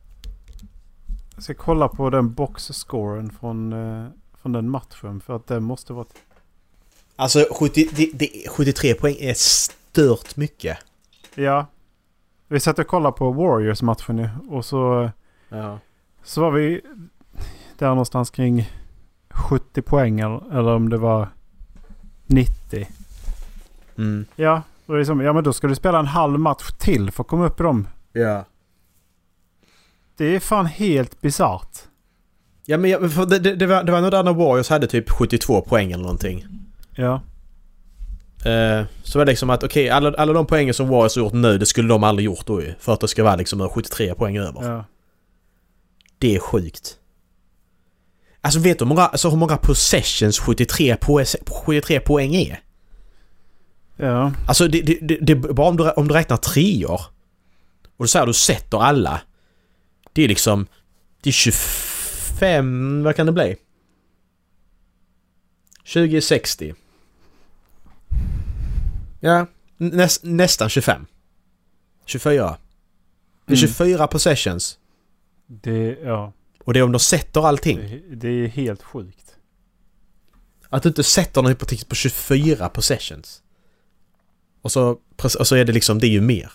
Jag ska kolla på den boxscoren från, eh, från den matchen. För att den måste vara... Alltså 70, det, det, 73 poäng är stört mycket. Ja. Vi satt och kollade på Warriors-matchen ju. Och så, Ja. så var vi där någonstans kring 70 poäng. Eller, eller om det var 90. Mm. Ja, då, är det som, ja, men då ska du spela en halv match till för att komma upp i dem. Ja. Det är fan helt bisarrt. Ja men jag, det, det, det, var, det var nog där när Warriors hade typ 72 poäng eller någonting. Ja. Eh, så var det liksom att okej, alla, alla de poängen som Warriors har gjort nu, det skulle de aldrig gjort då ju. För att det ska vara liksom 73 poäng över. ja. Det är sjukt. Alltså vet du hur många, alltså hur många possessions 73, poe, 73 poäng är? Ja. Alltså det, det, det, det bara om du, om du räknar treor. Och du säger du sätter alla. Det är liksom... Det är 25... Vad kan det bli? 20-60. Ja, näs, nästan 25. 24. Det är Mm. 24 possessions. Det, ja. Och det är om de sätter allting. Det, det är helt sjukt. Att du inte sätter någon hypotetik på 24 possessions. Och så, och så är det liksom, det är ju mer.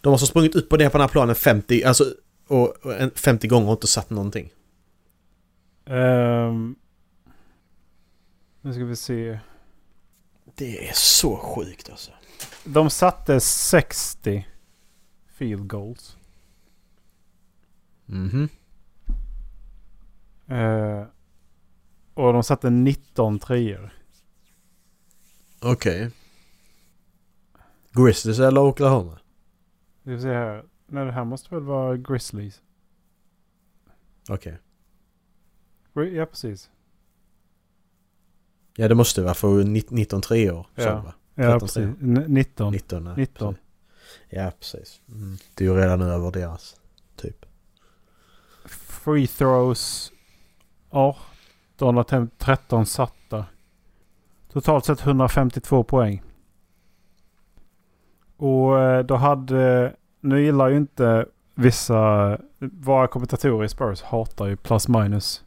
De har så sprungit upp och ner på den här planen 50, alltså, och, och en- 50 gånger och inte satt någonting. Ehm, nu ska vi se. Det är så sjukt alltså. De satte 60 field goals. Mhm. Eh, och de satte 19 treor. Okej. Grizzlies eller Oklahoma? Vi får se här. Nej, det här måste väl vara Grizzlies. Okej. Gri- Ja, precis. Ja det måste vara för 19 tre år. Ja. va? Ja, 13 precis. treor. N- 19. 19. ja, 19. precis. Ja precis. Mm. Det är ju redan över deras. Typ. Free throws 18 och tem- 13 satta. Totalt sett 152 poäng. Och eh, då hade... Nu gillar ju inte vissa... Våra kommentatorer i Spurs hatar ju plus minus.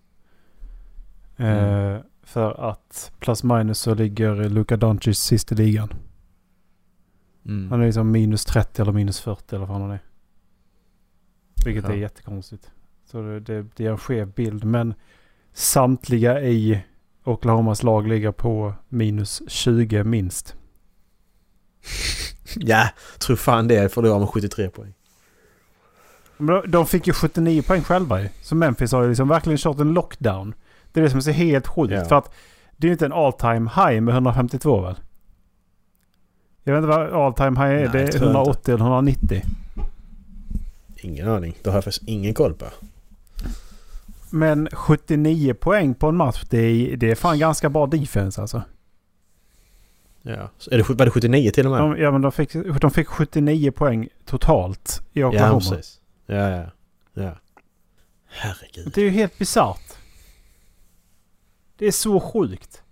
Eh, för att plus minus så ligger Luka Doncic sist i ligan. Mm. Han är liksom minus 30 eller minus 40 eller vad han är. Vilket Ja. är jättekonstigt. Så det, det, det är en skev bild. Men samtliga i Oklahomas lag ligger på minus 20 minst. Ja, tror fan det för då har man 73 poäng. De- fick ju 79 poäng själva ju. Så Memphis har ju liksom verkligen kört en lockdown. Det är det som är så helt sjukt. Ja. För att det är ju inte en all time high med 152 väl? Jag vet inte vad all time high är. Nej, det är tror jag 180 eller 190. Ingen aning. Det har jag faktiskt ingen koll på. Men 79 poäng på en match, det är, det är fan ganska bra defense alltså. Ja. Så är det, var det 79 till och med? De, ja men de fick, de fick 79 poäng totalt i ja, Oklahoma. precis. Ja, ja. Ja. Herregud. det är ju helt bisarrt. Det är så sjukt.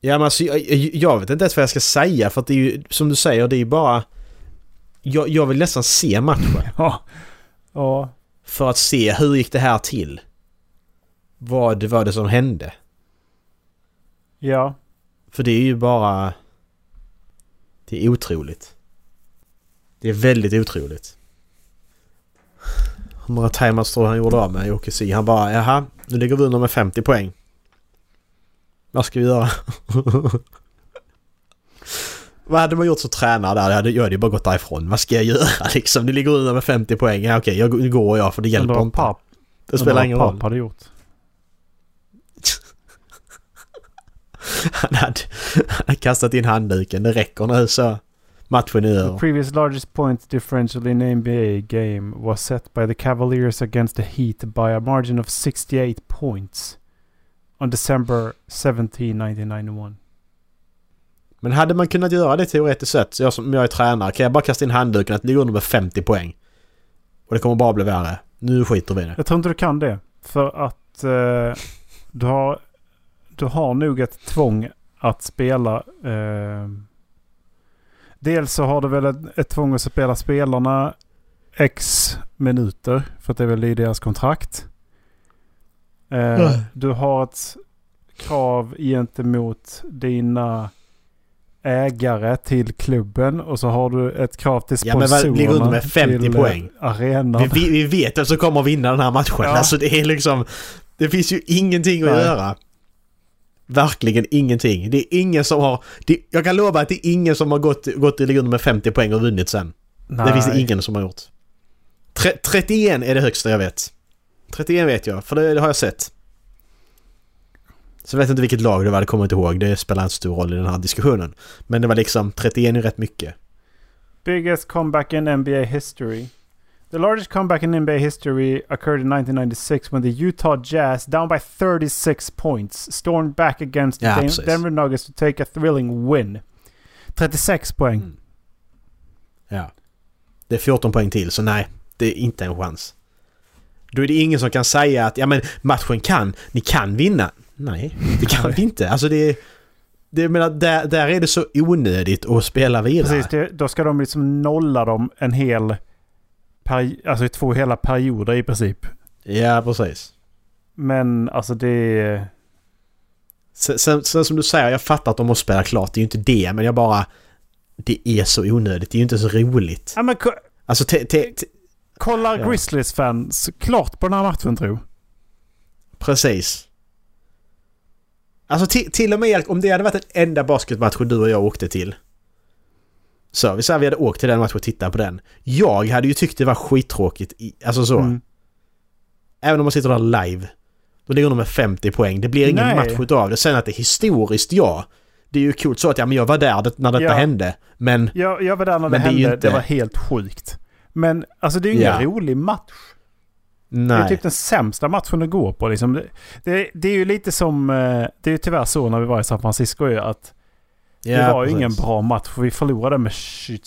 Ja men alltså jag, jag- jag vet inte ens vad jag ska säga för att det är ju som du säger det är ju bara... Jag, jag vill nästan se matchen. Ja. Ja. För att se hur gick det här till? Vad var det som hände? Ja. För det är ju bara... Det är otroligt. Det är väldigt otroligt. Hur många timeouts tror han gjorde av med i OKC? Han bara jaha, nu ligger vi under med 50 poäng. Vad ska vi göra? Vad hade man gjort som tränare där? Jag hade, jag hade ju bara gått därifrån. Vad ska jag göra liksom? Nu ligger under med 50 poäng. Ja okej, jag, nu går jag för det hjälper inte. Det spelar ingen roll. Hade gjort. Han hade, han hade kastat in handduken. Det räcker nu så. Matchen är The över. previous largest point differential in NBA game was set by the Cavaliers against the Heat by a margin of 68 points on December 17, 1991. Men hade man kunnat göra det teoretiskt sett, jag som jag är tränare, kan jag bara kasta in handduken att ligger under med 50 poäng? Och det kommer bara bli värre. Nu skiter vi i det. Jag tror inte du kan det. För att eh, du, har, du har nog ett tvång att spela. Eh, dels så har du väl ett, ett tvång att spela spelarna x minuter. För att det är väl i deras kontrakt. Eh, du har ett krav gentemot dina ägare till klubben och så har du ett krav till Ja, men sponsorerna. ligger under med 50 till, eh, poäng. Arenan. Vi, vi, vi vet vem som kommer att vinna den här matchen. Ja. Alltså det är liksom... Det finns ju ingenting att Nej. göra. Verkligen ingenting. Det är ingen som har... Det, jag kan lova att det är ingen som har gått, gått i ligger med 50 poäng och vunnit sen. Det finns det ingen som har gjort. Tre, 31 är det högsta jag vet. 31 vet jag, för det, det har jag sett. Så jag vet inte vilket lag det var, det kommer jag inte ihåg. Det spelar inte stor roll i den här diskussionen. Men det var liksom 31 är rätt mycket. Biggest comeback in NBA history. The largest comeback in NBA history occurred in 1996 when the Utah Jazz, down by 36 points, stormed back against the Ja, precis. Denver Nuggets to take a thrilling win. 36 poäng. Mm. Ja. Det är 14 poäng till, så nej. Det är inte en chans. Då är det ingen som kan säga att ja men matchen kan, ni kan vinna. Nej, det kan vi inte. Alltså det är... Det, jag menar, där, där är det så onödigt att spela vidare. Precis, det, då ska de liksom nolla dem en hel... alltså i två hela perioder i princip. Ja, precis. Men alltså det. Sen, sen, sen som du säger, jag fattar att de måste spela klart. Det är ju inte det, men jag bara... Det är så onödigt. Det är ju inte så roligt. Ja, men Alltså, te, te, te, kolla Ja. Grizzlies-fans klart på den här matchen tror. Precis. Alltså till, och med om det hade varit en enda basketmatch du och jag åkte till. Så vi säger vi hade åkt till den matchen och tittat på den. Jag hade ju tyckt det var skittråkigt. I, alltså så. Mm. Även om man sitter där live. Då ligger de med 50 poäng. Det blir ingen Nej. match utav det. Sen att det är historiskt, ja. Det är ju coolt så att ja, men jag var där det- när detta Ja. hände. Men... Jag, jag var där när det det hände. Det inte- var helt sjukt. Men alltså det är ju ingen Ja. rolig match. Det är Nej. typ den sämsta matchen att gå på. Liksom. Det, det, det är ju lite som... eh, Det är ju tyvärr så när vi var i San Francisco ju att Ja, det var ju precis. ingen bra match. För vi förlorade med 20,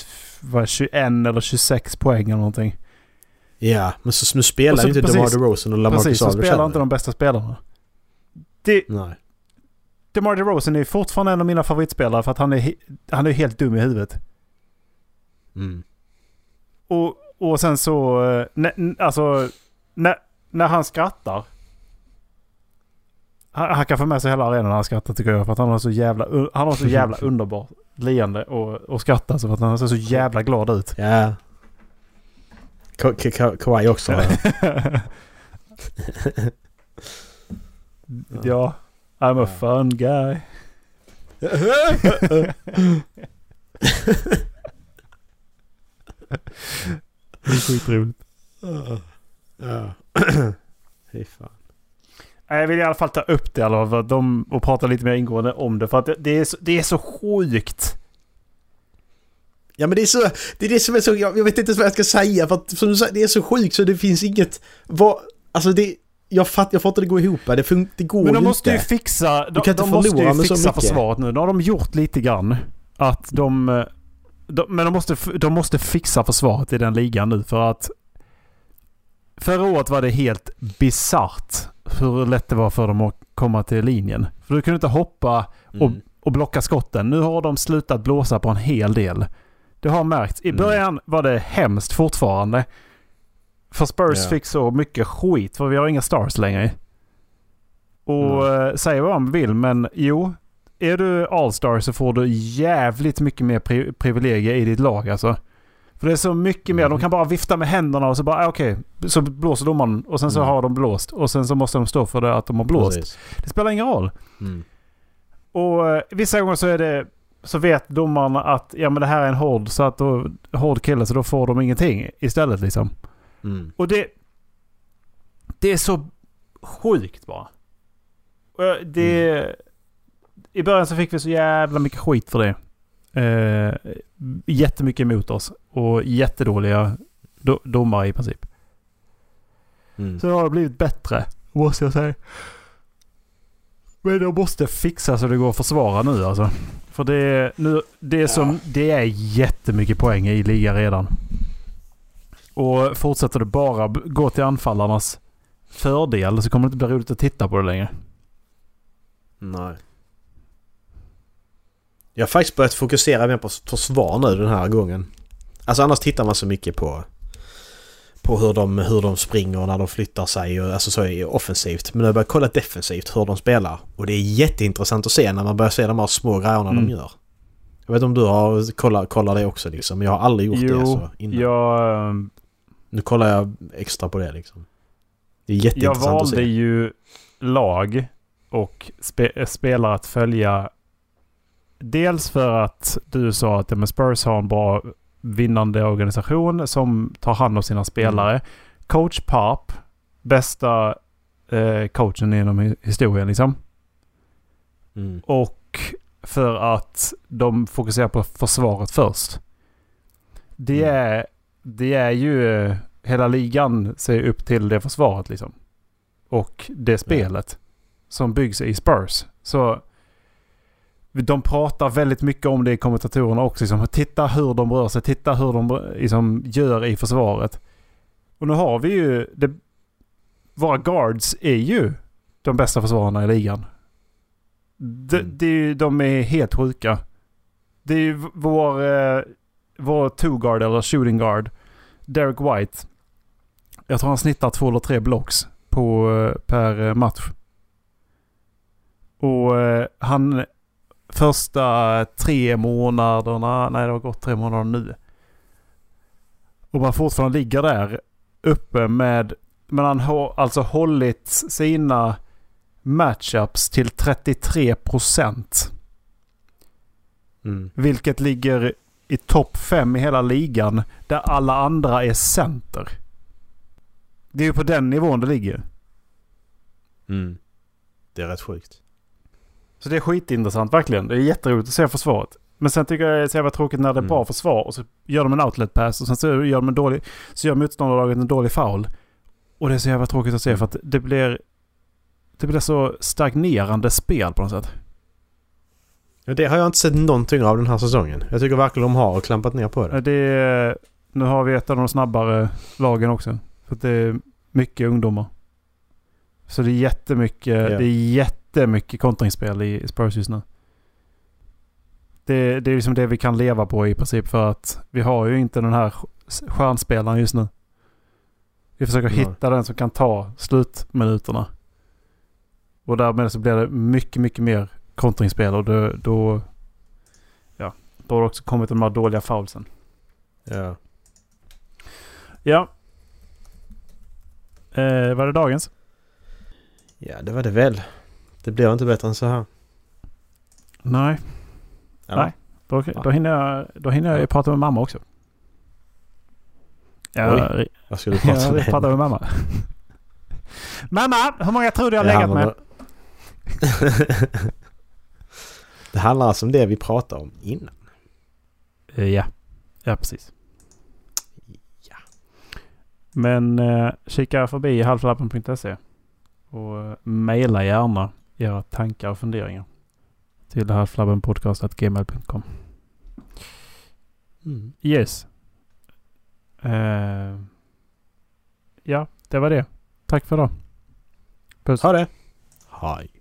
vad, 21 eller 26 poäng eller någonting. Ja, men så, nu spelar så- inte precis. DeMar DeRozan och LaMarcus Precis, så spelar inte de bästa spelarna. Det, Nej. DeMar DeRozan är fortfarande en av mina favoritspelare för att han är, han är helt dum i huvudet. Mm. Och, och sen så, eh, nä- n- alltså, när, när han skrattar. Han, kan få med sig hela arenan när han skrattar tycker jag. För att han har så jävla, han har så jävla underbart leende och, och skrattar. Så att han ser så jävla glad ut. Ja. Ka- Ka- Ka- Kawhi också. ja. ja, I'm a fun guy. Det är skitroligt. ja. Fy fan. Jag vill i alla fall ta upp det alla, att de, och prata lite mer ingående om det. För att det, är, så, det är så sjukt. Ja men det är så... Det är det som är så... Jag, jag vet inte vad jag ska säga för att som du säger, det är så sjukt så det finns inget... Vad... Alltså det... Jag fattar, jag inte det gå ihop. Det, fun- det går Men de ju måste ju inte. fixa, de, kan inte de måste ju fixa försvaret nu. Nu har de gjort lite grann. Att de, de men de måste, de måste fixa försvaret i den ligan nu för att Förra året var det helt bisarrt hur lätt det var för dem att komma till linjen. För du kunde inte hoppa och, Mm. och blocka skotten. Nu har de slutat blåsa på en hel del. Det har märkts. I Mm. början var det hemskt fortfarande. För Spurs Ja. fick så mycket skit för vi har inga stars längre. Och eh, säg vad man vill men jo. Är du All-star så får du jävligt mycket mer pri- privilegier i ditt lag alltså. För det är så mycket mer. Mm. De kan bara vifta med händerna och så bara ah, okej. Så blåser domaren och sen så Mm. har de blåst. Och sen så måste de stå för det att de har blåst. Precis. Det spelar ingen roll. Mm. Och eh, vissa gånger så är det så vet domarna att ja men det här är en hård så att då, hård kille så då får de ingenting istället liksom. Mm. Och det... Det är så sjukt bara. Och jag- det... I början så fick vi så jävla mycket skit för det. Eh, jättemycket emot oss. Och jättedåliga do, domare i princip. Mm. Så det har blivit bättre. Måste jag säga. Men de måste fixa så det går att försvara nu alltså. För det är, nu, det är, som, det är jättemycket poäng i ligan redan. Och fortsätter det bara gå till anfallarnas fördel så kommer det inte bli roligt att titta på det längre. Nej. Jag har faktiskt börjat fokusera mer på försvar nu den här gången. Alltså annars tittar man så mycket på på hur de, hur de springer och när de flyttar sig och alltså så är offensivt. Men nu har jag börjat kolla defensivt hur de spelar. Och det är jätteintressant att se när man börjar se de här små grejerna Mm. de gör. Jag vet inte om du har kollat, kollat det också liksom. Jag har aldrig gjort det så innan. jag, Nu kollar jag extra på det liksom. Det är jag jätteintressant att valde se. ju lag och spe, spelare att följa. Dels för att du sa att med Spurs har en bra vinnande organisation som tar hand om sina spelare. Coach Pop, bästa eh, coachen inom hi- historien liksom. Mm. Och för att de fokuserar på försvaret först. Det Mm. är, det är ju... Hela ligan ser upp till det försvaret liksom. Och det spelet. Som byggs i Spurs. Så de pratar väldigt mycket om det i kommentatorerna också. Liksom, titta hur de rör sig, titta hur de liksom, gör i försvaret. Och nu har vi ju... Det, våra guards är ju de bästa försvararna i ligan. De, Mm. ju- de är helt sjuka. Det är ju vår, eh, vår two guard eller shooting guard. Derek White. Jag tror han snittar två eller tre blocks på, eh, per eh, match. Och han första tre månaderna, nej det har gått tre månader nu. Och man fortfarande ligger där uppe med, men han har alltså hållit sina matchups till 33%. Mm. Vilket ligger i topp 5 i hela ligan. Där alla andra är center. Det är ju på den nivån det ligger. Mm. Det är rätt sjukt. Så det är skitintressant verkligen. Det är jätteroligt att se försvaret. Men sen tycker jag det är så jävla tråkigt när det är Mm. bra försvar och så gör de en outlet pass och sen så gör de en dålig... Så gör motståndarlaget en dålig foul. Och det är så jävla tråkigt att se för att det blir... Det blir så stagnerande spel på något sätt. Ja, Det har jag inte sett någonting av den här säsongen. Jag tycker verkligen de har klampat ner på det. Det är, nu har vi ett av de snabbare lagen också. För det är mycket ungdomar. Så det är jättemycket, Ja. det är jättemycket kontringsspel i Spurs just nu. Det, det är liksom det vi kan leva på i princip för att vi har ju inte den här stjärnspelaren just nu. Vi försöker Nej. hitta den som kan ta slutminuterna. Och därmed så blir det mycket, mycket mer kontringsspel och då, då, ja, då har det också kommit de här dåliga foulsen. Ja. Ja. Eh, var det dagens? ja, det var det väl. Det blir inte bättre än så här. Nej. Eller? Nej. Då, då, hinner jag, då hinner jag ju prata med mamma också. Jag, Vad ska du prata jag med pratar med mamma. mamma, hur många tror du jag har legat med? det handlar alltså om det vi pratade om innan. Eh, Ja. Ja, precis. Ja. Men eh, kika förbi halflappen.se och eh, mejla gärna era tankar och funderingar till halflabbenpodcast.gmail.com. Mm. Yes. Eh, ja, det var det. Tack för idag. Puss. Ha det! Hej.